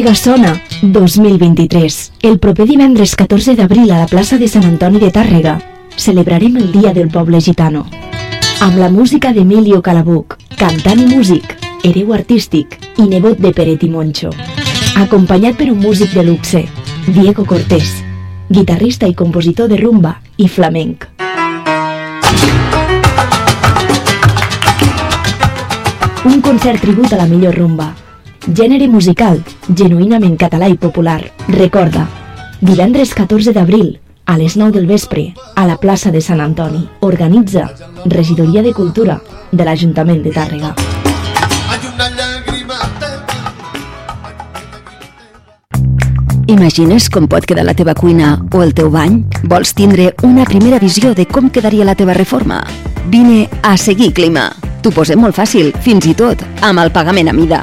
Tàrrega Sona 2023. El proper divendres 14 d'abril a la plaça de Sant Antoni de Tàrrega celebrarem el Dia del Poble Gitano. Amb la música d'Emilio Calabuc, cantant i músic, hereu artístic i nebot de Peret i Moncho. Acompanyat per un músic de luxe, Diego Cortés, guitarrista i compositor de rumba i flamenc. Un concert tribut a la millor rumba. Gènere musical, genuïnament català i popular. Recorda, divendres 14 d'abril, a les 9 del vespre, a la plaça de Sant Antoni. Organitza Regidoria de Cultura de l'Ajuntament de Tàrrega. Imagines com pot quedar la teva cuina o el teu bany? Vols tindre una primera visió de com quedaria la teva reforma? Vine a Seguir Clima. T'ho posem molt fàcil, fins i tot amb el pagament a mida.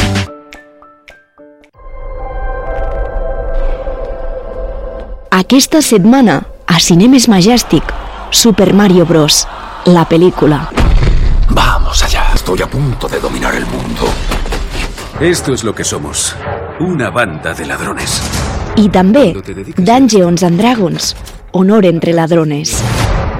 Aquesta setmana, a Cinemes Majestic, Super Mario Bros. La pel·lícula. Vamos allá, estoy a punto de dominar el mundo. Esto es lo que somos. Una banda de ladrones. I també Dungeons and Dragons, Honor entre ladrones.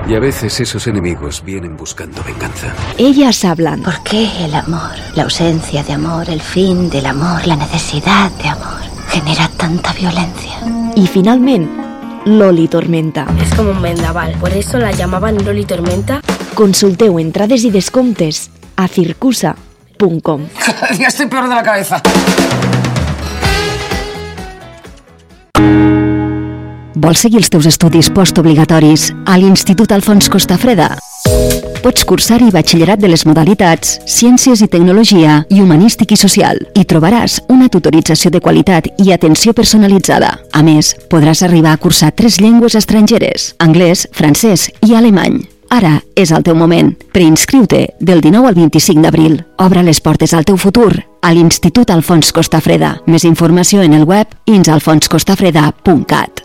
Y a veces esos enemigos vienen buscando venganza. Ellas hablan. ¿Por qué el amor, la ausencia de amor, el fin del amor, la necesidad de amor genera tanta violencia? Y finalment, Loli Tormenta. Es como un vendaval, por eso la llamaban Loli Tormenta. Consulteu entrades i descomptes a circusa.com. Ya estoy peor de la cabeza. Vols seguir els teus estudis postobligatoris a l'Institut Alfons Costafreda? Pots cursar-hi batxillerat de les modalitats Ciències i Tecnologia i Humanístic i Social i trobaràs una tutorització de qualitat i atenció personalitzada. A més, podràs arribar a cursar tres llengües estrangeres, anglès, francès i alemany. Ara és el teu moment. Preinscriu-te del 19 al 25 d'abril. Obre les portes al teu futur a l'Institut Alfons Costafreda. Més informació en el web insalfonscostafreda.cat.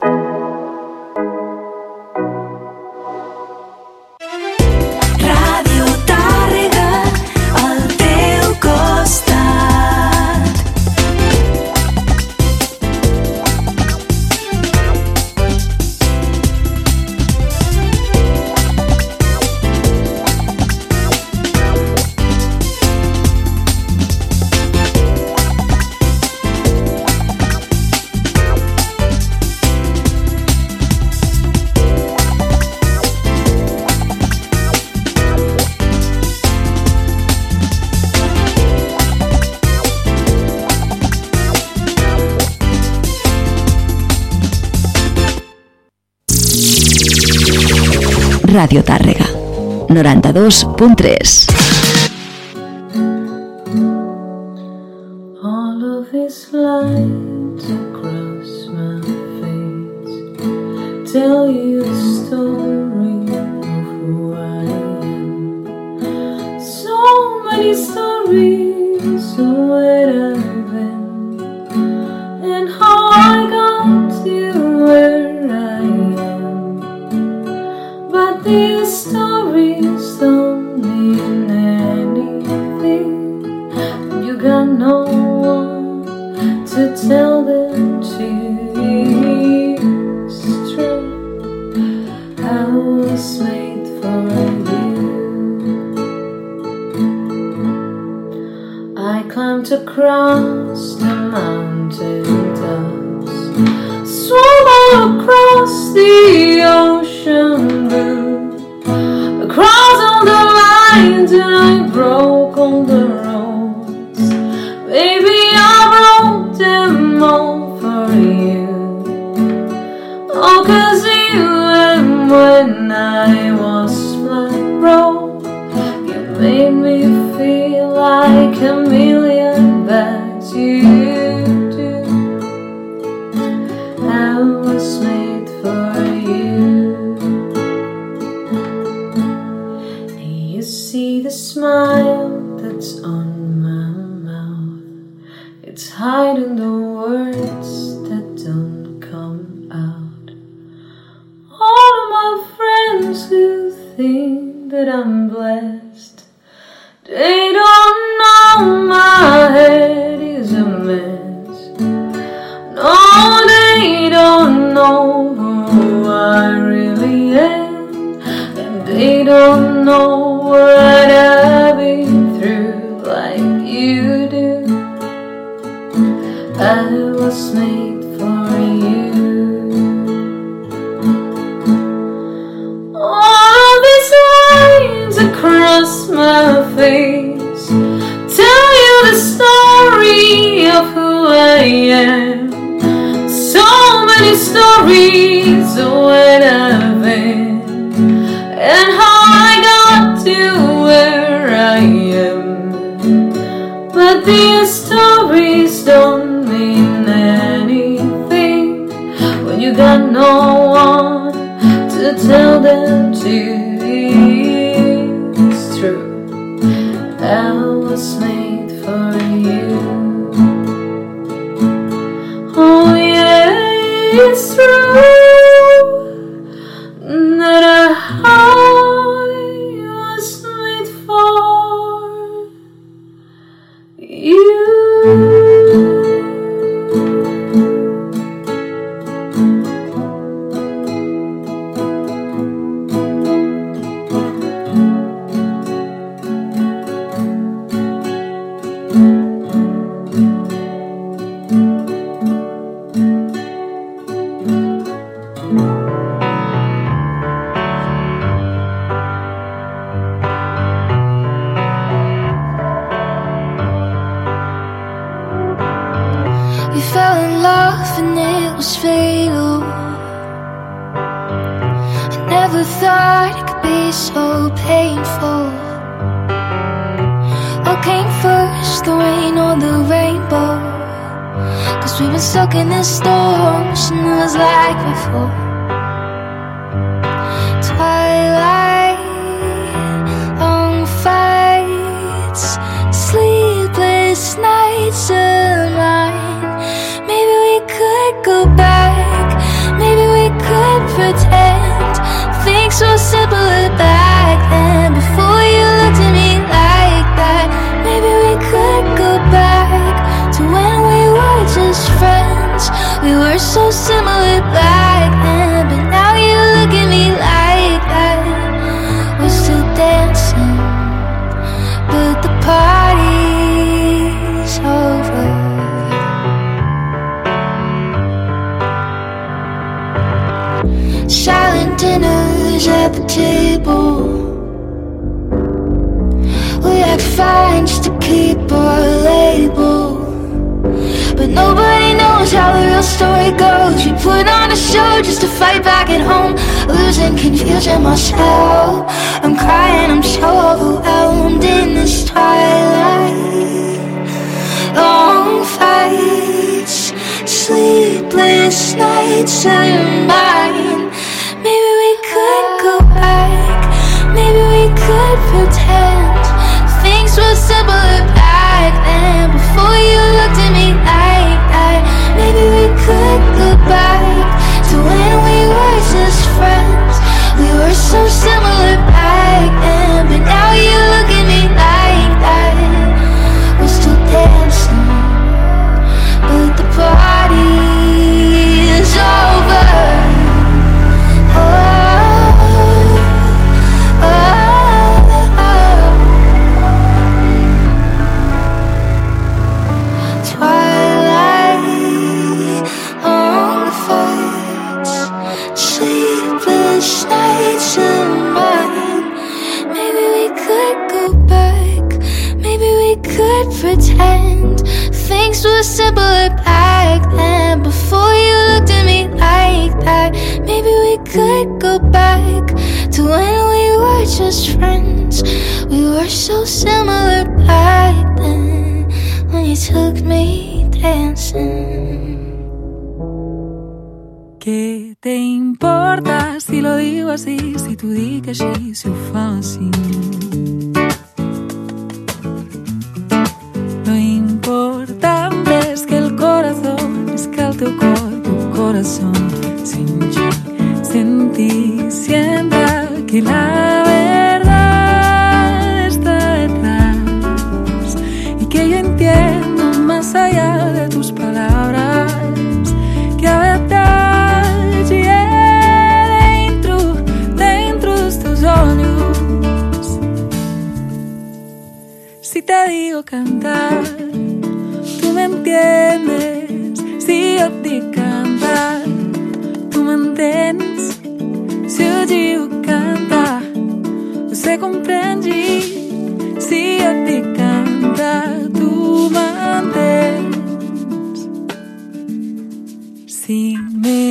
Ràdio Tàrrega. 92.3 All of. So them to. It's true. I was made for you. I climbed across the mountain tops, swam across the ocean blue, across all the lines, and I broke all the think I'm blessed, they don't know my head is a mess. No, they don't know who I really am, and they don't know what I've stories away. Never thought it could be so painful. What came first, the rain or the rainbow? Cause we've been stuck in this storm, wishing it was like before. Twilight, long fights, sleepless nights of mine. Maybe we could go back. Maybe we could pretend things were simpler back then. Before you looked at me like that. Maybe we could go back to when we were just friends. We were so similar back story goes. We put on a show just to fight back at home. Losing confusion myself. I'm crying, I'm so overwhelmed in this twilight. Long fights, sleepless nights of mine. Maybe we could go back. Maybe we could pretend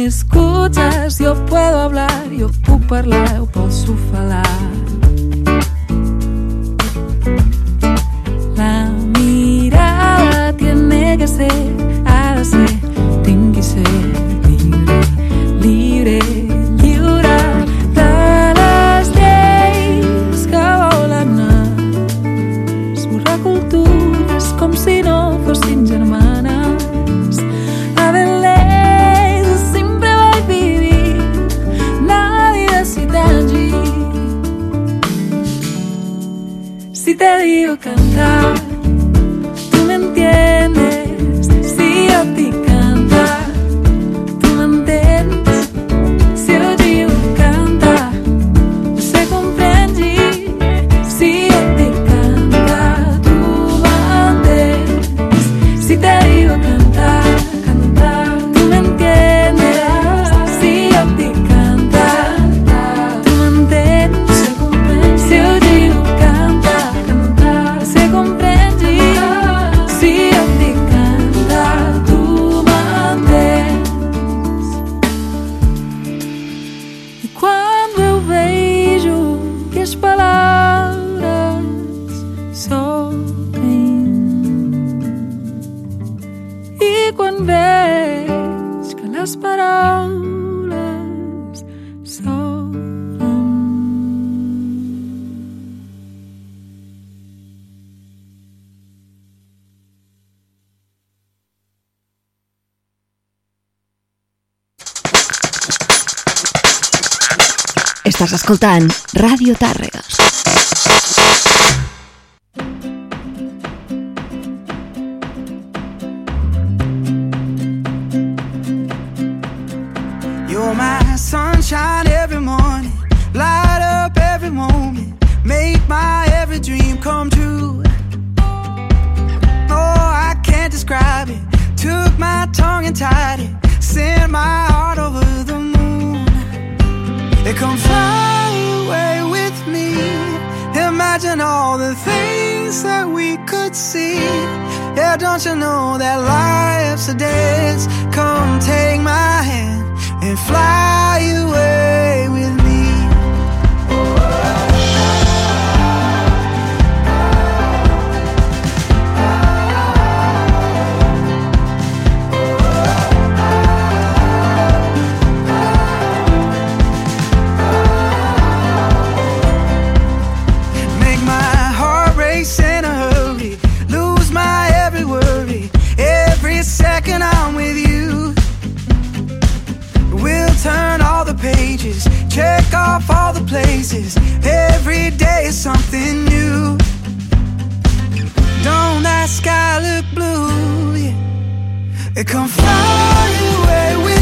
escuchas, yo puedo hablar, yo puedo parlar, yo posso. La mirada tiene que ser, Escoltant Ràdio Tàrrega. You're my sunshine every morning, light up every moment, make my every dream come true. Oh, I can't describe it. Took my tongue and tied it, sent my heart over the moon. It come fly. Imagine all the things that we could see. Yeah, don't you know that life's a dance? Come take my hand and fly away with me. Something new. Don't that sky look blue? Yeah. It come fly away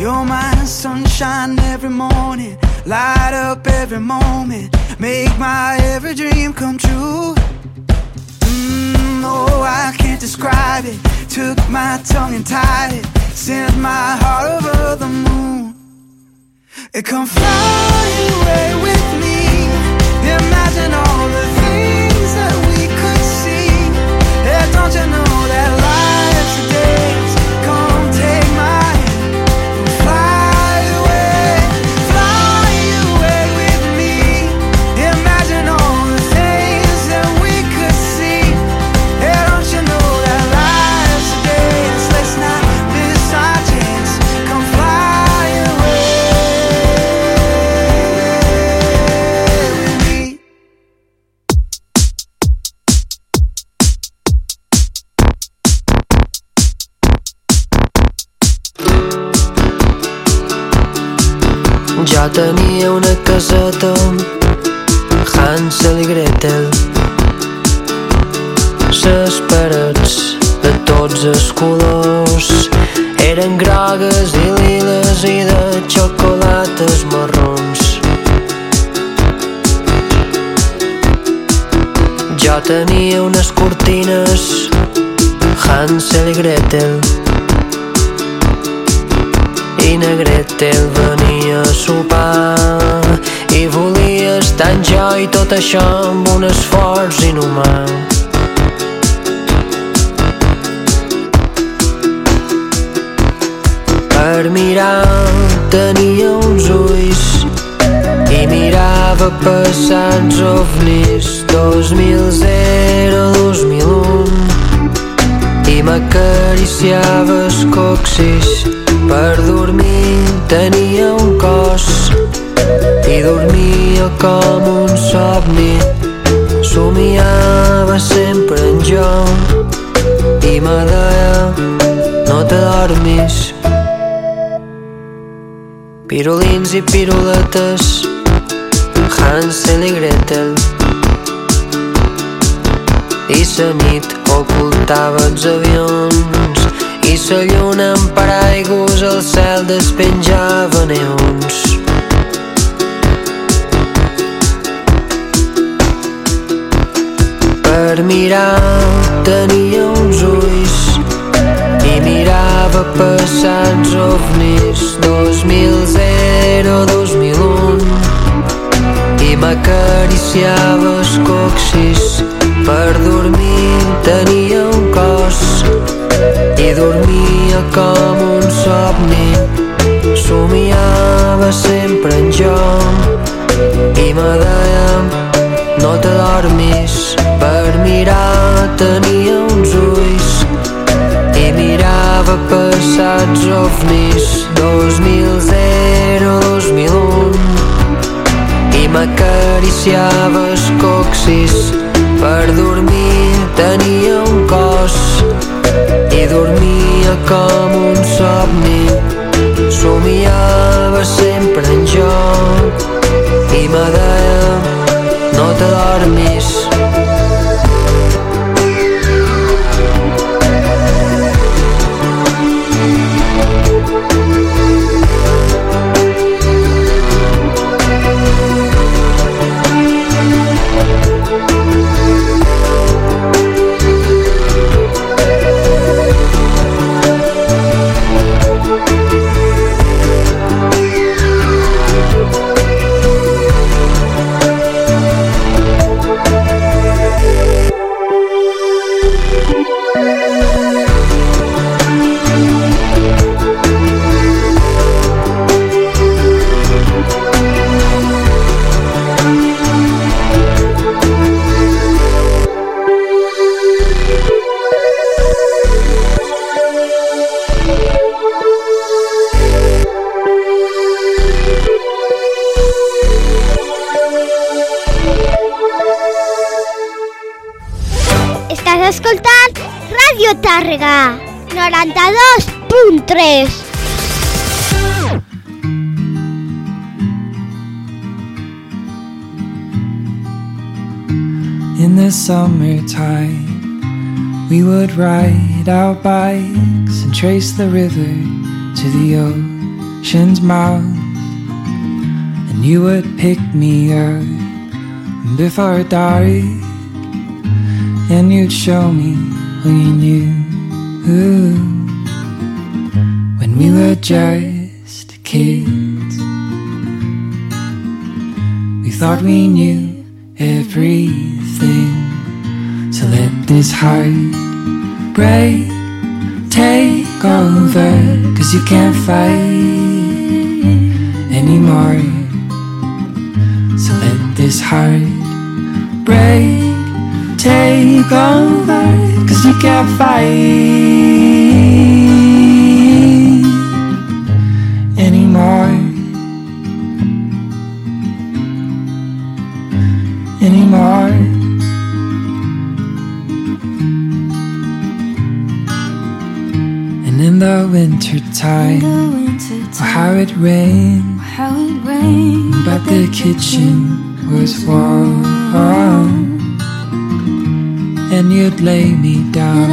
You're my sunshine every morning, light up every moment, make my every dream come true. Mm, oh, I can't describe it. Took my tongue and tied it, sent my heart over the moon. It come fly away with me. Imagine all the things that we could see. Yeah, don't you know tenia una caseta Hansel i Gretel. Ses parets de tots els colors eren grogues i liles i de xocolates marrons. Jo tenia unes cortines Hansel i Gretel i na Gretel venia a sopar. I volia estar en jo i tot això amb un esforç inhumà. Per mirar tenia uns ulls i mirava passats ovnis. 2000-2001 i m'acariciava els coxis per dormir tenia un cos i dormia com un somni. Somiava sempre en jo i me deia no t'adormis. Pirulins i piruletes Hansel i Gretel. I la nit ocultava els avions i la lluna amb paraigües al cel despenjava neons. Per mirar tenia uns ulls i mirava passats ovnis 2000-2001 i m'acariciava els coxis per dormir tenia un cos i dormia com un somni somiava sempre en jo. I me deia no t'adormis per mirar tenia uns ulls. I mirava passats ovnis 2000-2001 i m'acariciava els coxis per dormir tenia un cos i dormia com un somni somiava sempre en jo i me deia no t'adormis ride our bikes and trace the river to the ocean's mouth. And you would pick me up before dark, and you'd show me what you knew. When we were just kids, we thought we knew everything. So let this heart break, take over, cause you can't fight anymore. So let this heart break, take over, cause you can't fight And in the time, how it rained how it rained. But the kitchen was warm. And you'd lay me down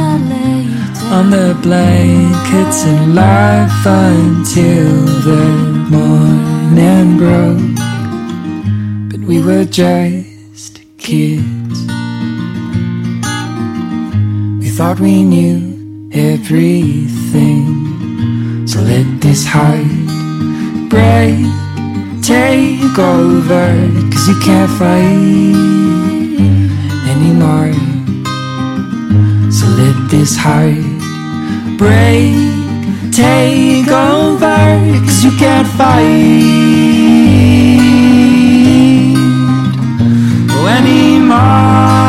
on the blankets and laugh until the morning broke. But we were just kids. We thought we knew everything. So let this heart break, take over. Cause you can't fight anymore. So let this heart break, take over. Cause you can't fight anymore.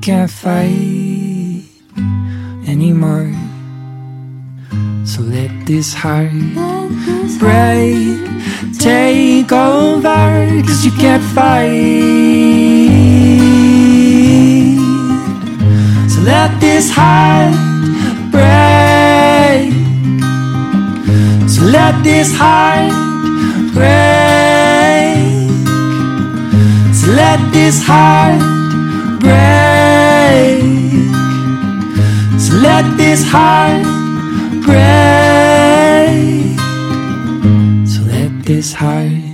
Can't fight anymore. So let this heart break, take over. Cause you can't fight. So let this heart break. So let this heart break. So let this heart let this heart break. So let this heart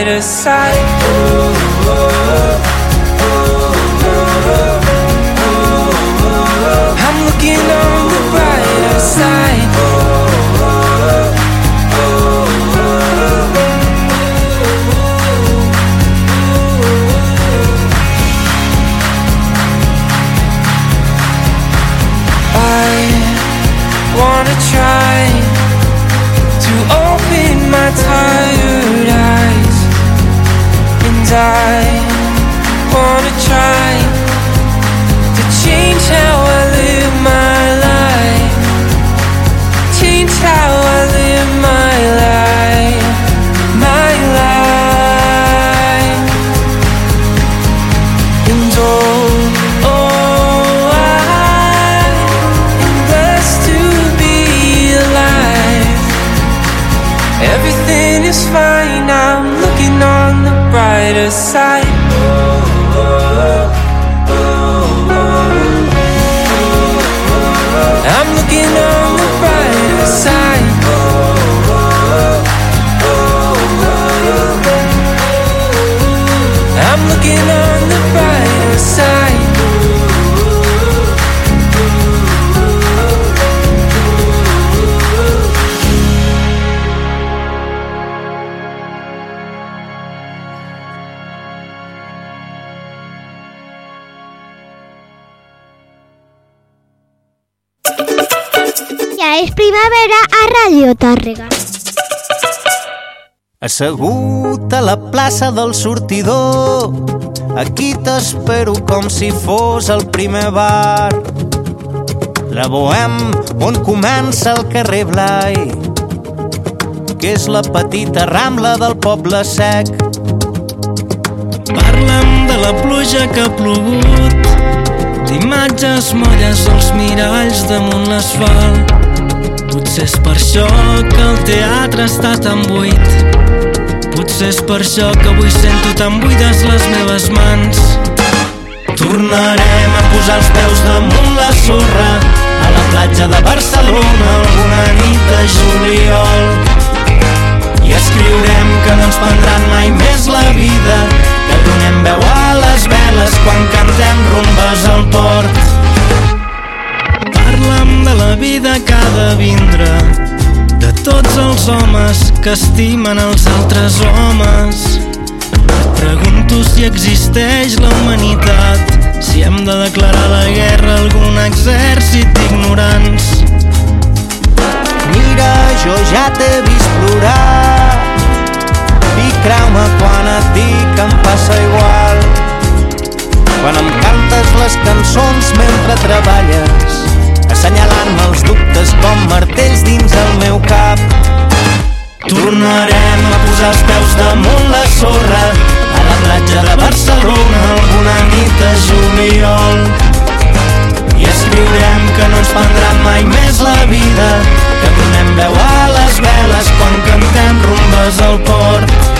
brighter side. I'm looking on the brighter side. I wanna try to open my tired és primavera a Ràdio Tàrrega. Assegut a la plaça del sortidor, aquí t'espero com si fos el primer bar. La Bohem, on comença el carrer Blai, que és la petita rambla del poble sec. Parla'm de la pluja que ha plogut D'imatges molles als miralls damunt l'asfalt Potser és per això que el teatre està tan buit. Potser és per això que avui sento tan buides les meves mans. Tornarem a posar els peus damunt la sorra a la platja de Barcelona alguna nit de juliol. I escriurem que no ens prendran mai més la vida que donem veu a les veles quan cantem rumbes al port Parla'm de la vida que ha de vindre De tots els homes que estimen els altres homes. Et pregunto si existeix la humanitat Si hem de declarar la guerra a algun exèrcit d'ignorants. Mira, jo ja t'he vist plorar. I creu-me quan et dic que em passa igual. Cançons mentre treballes, assenyalant-me els dubtes com martells dins el meu cap. Tornarem a posar els peus damunt la sorra a la platja de Barcelona alguna nit de juliol. I escriurem que no ens prendrà mai més la vida, que donem veu a les veles quan cantem rumbes al port.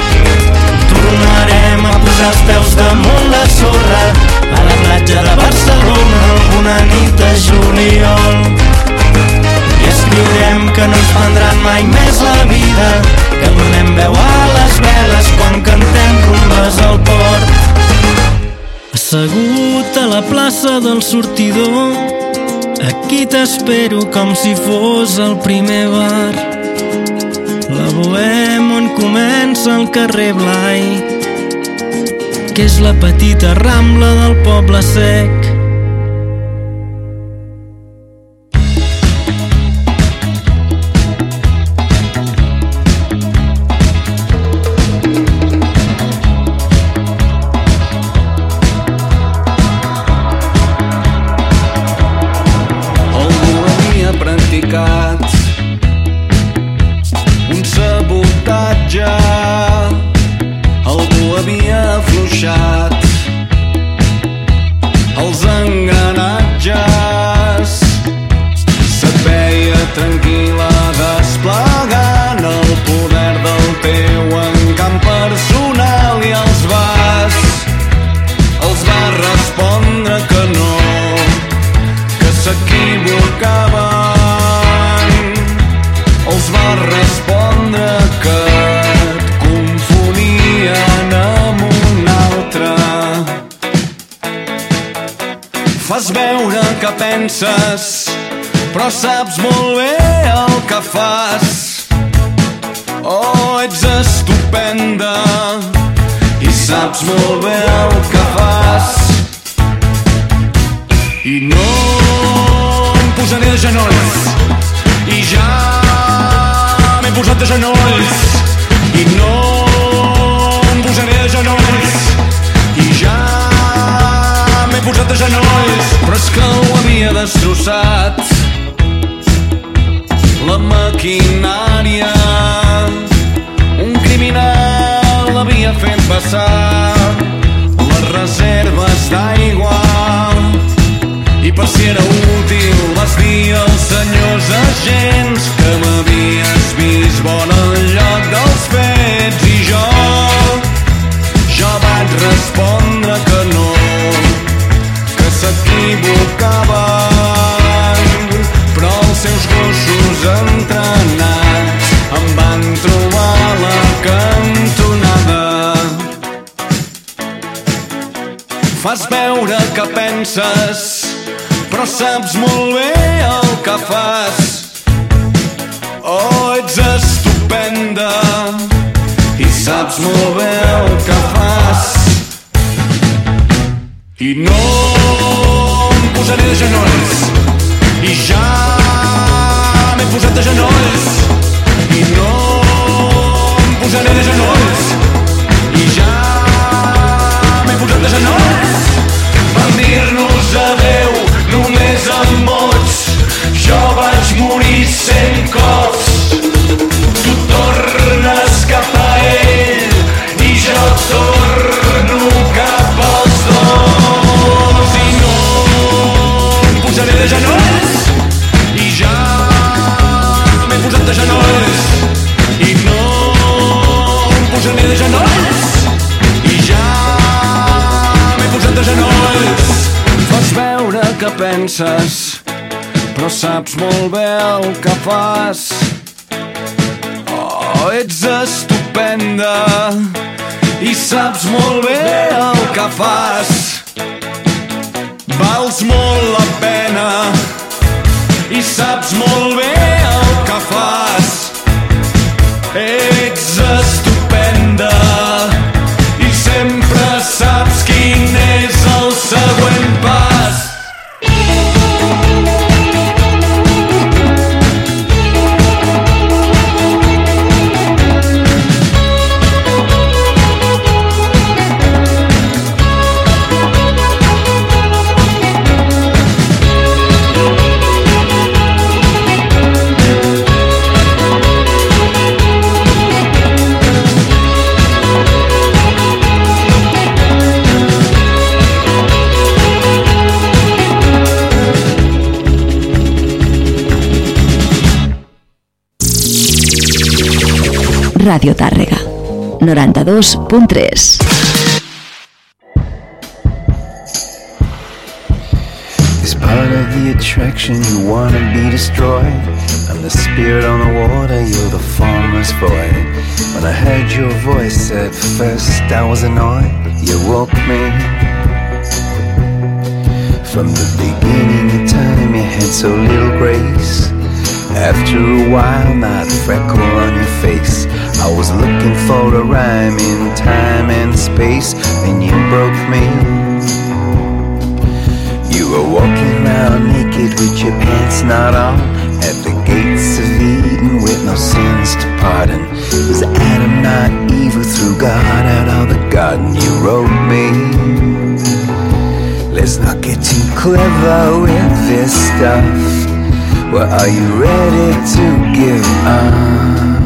Tornarem a posar els peus damunt la sorra a la platja de Barcelona alguna nit de juliol. I escriurem que no ens prendran mai més la vida, que donem veu a les veles quan cantem rumbes al port. Assegut a la plaça del sortidor, aquí t'espero com si fos el primer bar. La bohem on comença el carrer Blai, que és la petita rambla del poble sec. Agents que m'havies vist bona al lloc dels fets. I jo jo vaig respondre que no que s'equivocaven. Però seus gossos entrenats em van trobar a la cantonada. Fas veure que penses, però saps molt bé el que fas. Saps molt bé el que fas. I no em posaré de genolls. I ja m'he posat de genolls. I no em posaré de genolls. I ja m'he posat de genolls. Van dir-nos jo m'he de genolls i ja m'he posat de genolls. Em fas veure que penses, però saps molt bé el que fas. Oh, ets estupenda i saps molt bé el que fas. Vals molt la pena i saps molt bé el que fas. Ets estupenda the 92.3. Is part of the attraction you wanna be destroyed? I'm the spirit on the water, you're the formless void. When I heard your voice at first, I was annoyed. You woke me. From the beginning of time, you had so little grace. After a while, not a freckle on your face. I was looking for a rhyme in time and space, and you broke me. You were walking around naked with your pants not on at the gates of Eden with no sins to pardon. Was Adam not evil through God out of the garden? You wrote me. Let's not get too clever with this stuff. Well, are you ready to give up?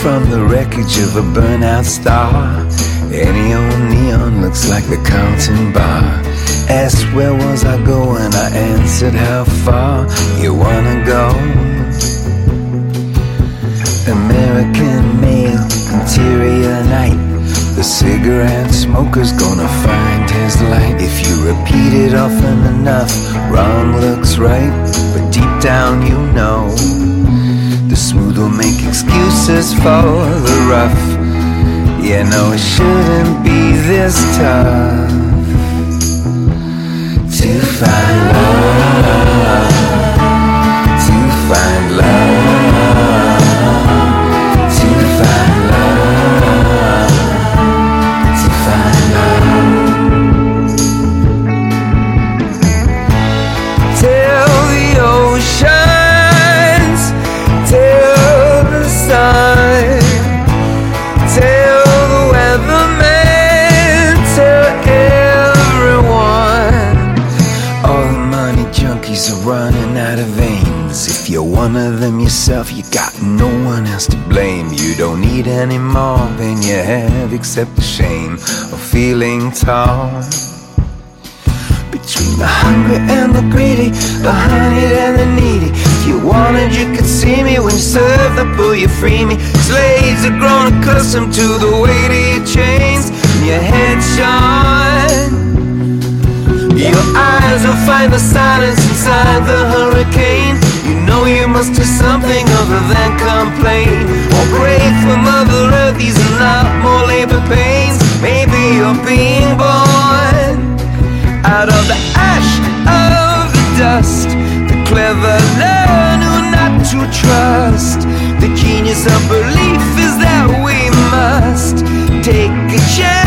From the wreckage of a burnout star, any old neon looks like the counting bar. Asked where was I going, I answered how far? You wanna go. American male, interior night. The cigarette smoker's gonna find his light. If you repeat it often enough, wrong looks right. But deep down you know, the smooth will make excuses for the rough. Yeah, no, it shouldn't be this tough to find love, them yourself, you got no one else to blame. You don't need any more than you have, except the shame of feeling torn. Between the hungry and the greedy, the honeyed and the needy. If you wanted, you could see me when you serve the poor, you free me. Slaves are grown accustomed to the weight of your chains, and your head shine. Your eyes will find the silence inside the hurricane. You know you must do something other than complain. Or pray for Mother Earth, these are not more labor pains. Maybe you're being born out of the ash of the dust. The clever learn who not to trust. The genius of belief is that we must take a chance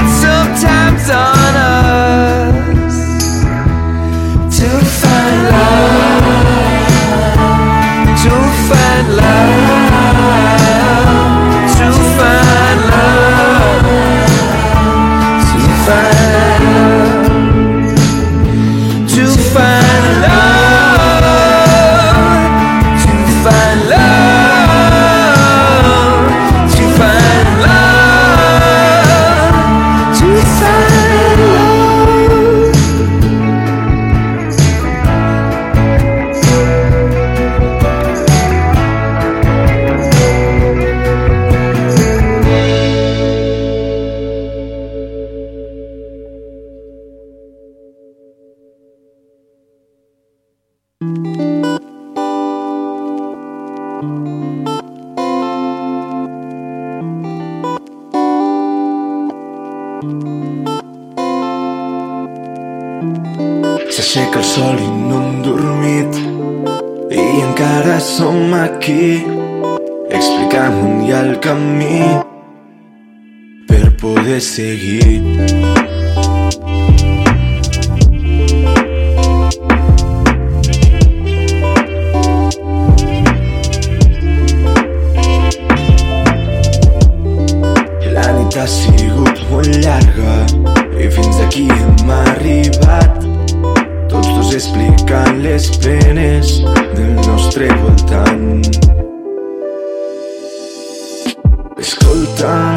Escolta,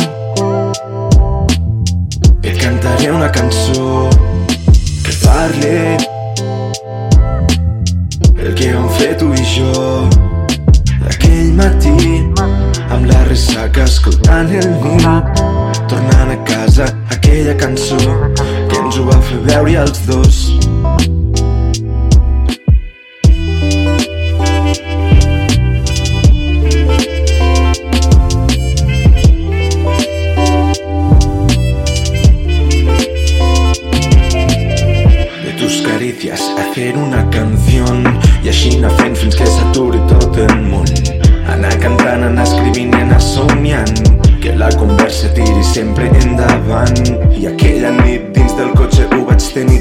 et cantaré una cançó que parli el que hem fet tu i jo aquell matí amb la ressaca escoltant el llum tornant a casa aquella cançó que ens ho va fer veure els dos.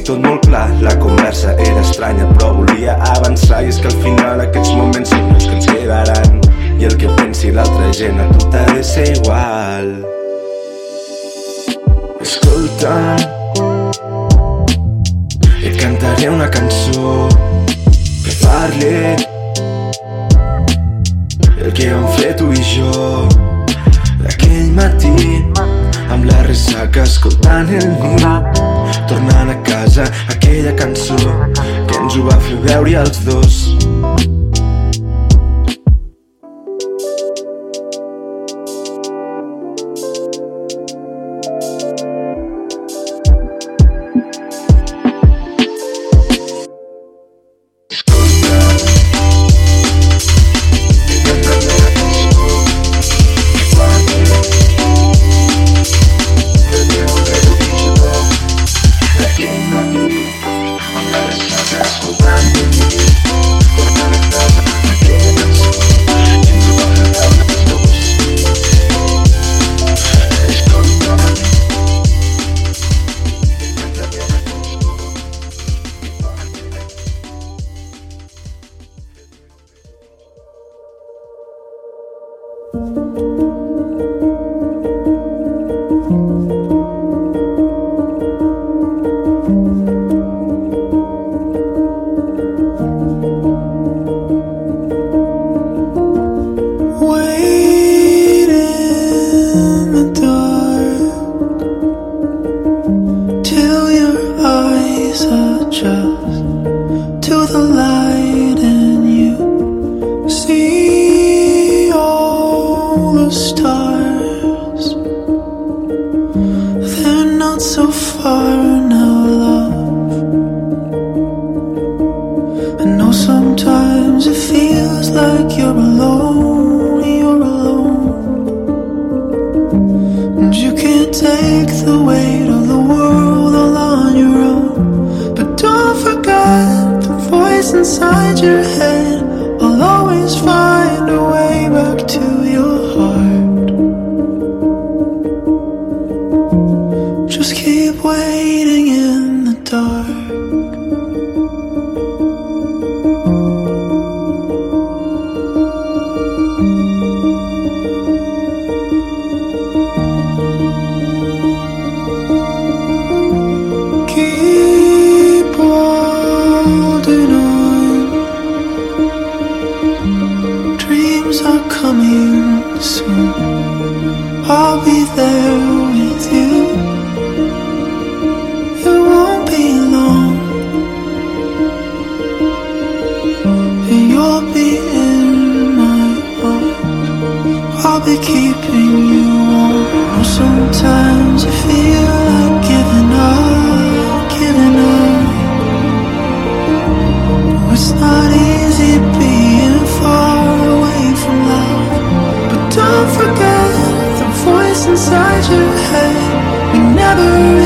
Tot molt clar, la conversa era estranya però volia avançar. I és que al final aquests moments són els que ens quedaran. I el que pensi l'altra gent a tu t'ha de ser igual. Escolta'm coming soon. I'll be there. inside your head. You never.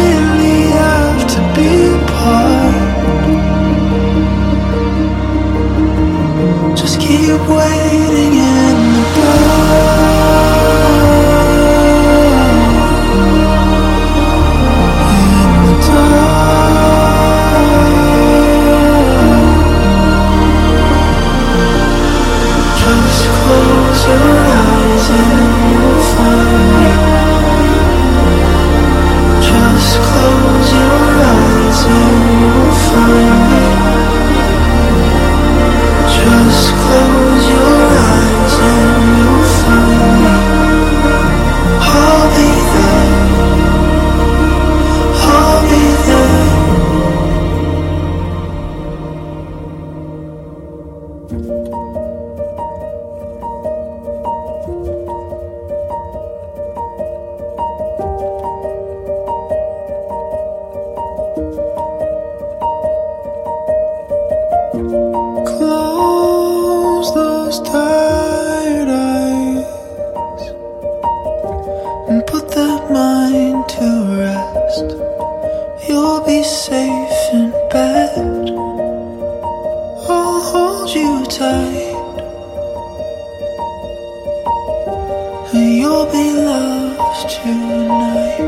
Bed. I'll hold you tight. And you'll be loved tonight.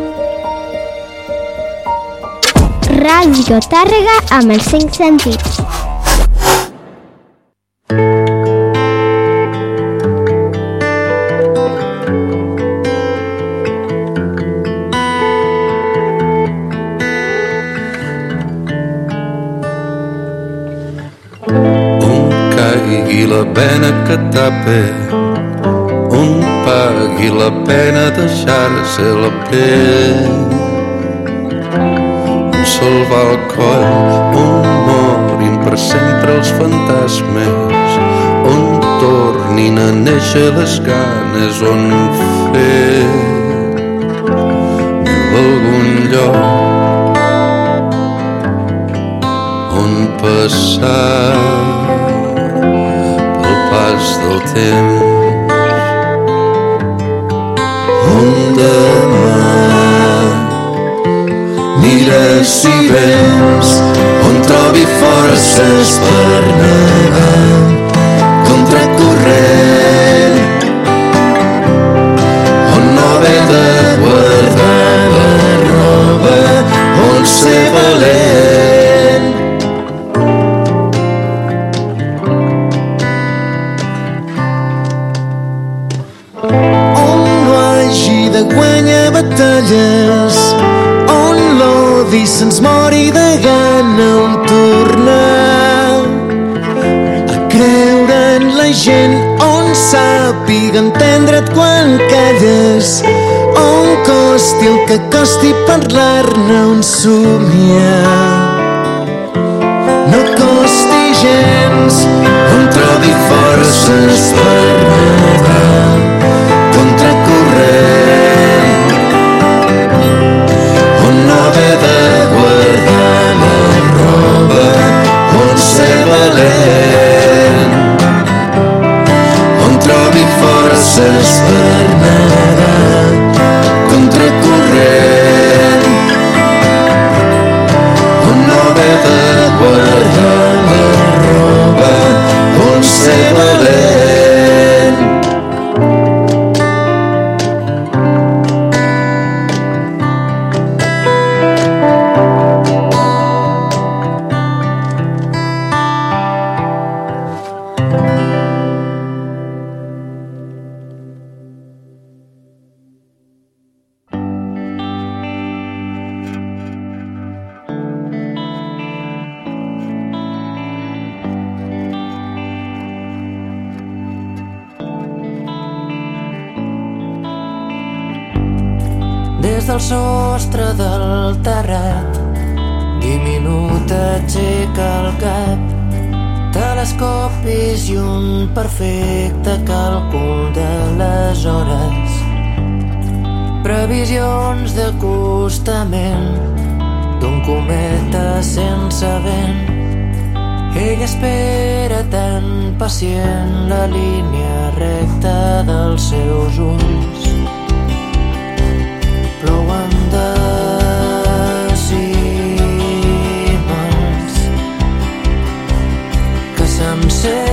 Ràdio Tàrrega amb els cinc sentits. La pena que tape on pagui la pena deixar-se la pell. On salvar el coll on morin per sempre els fantasmes on tornin a néixer les ganes on fer algun lloc on passar pas del temps. On demà mira si vens on trobi forces per negar contra corrent on no haver de guardar la roba on ser se'ns mori de gana, on tornar a creure en la gent, on sàpiga entendre't quan calles, on costi el que costi parlar-ne, on somiar. No costi gens, on trobi forces per nedar suspenderá. say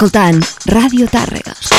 escoltant Ràdio Tàrrega.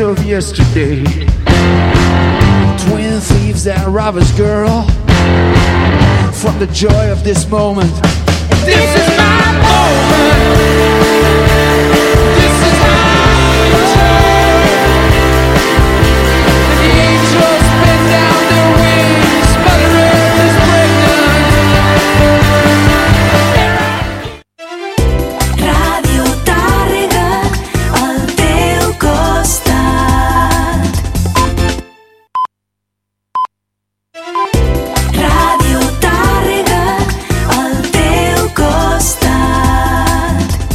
Of yesterday. Twin thieves that rob us, girl, from the joy of this moment. This is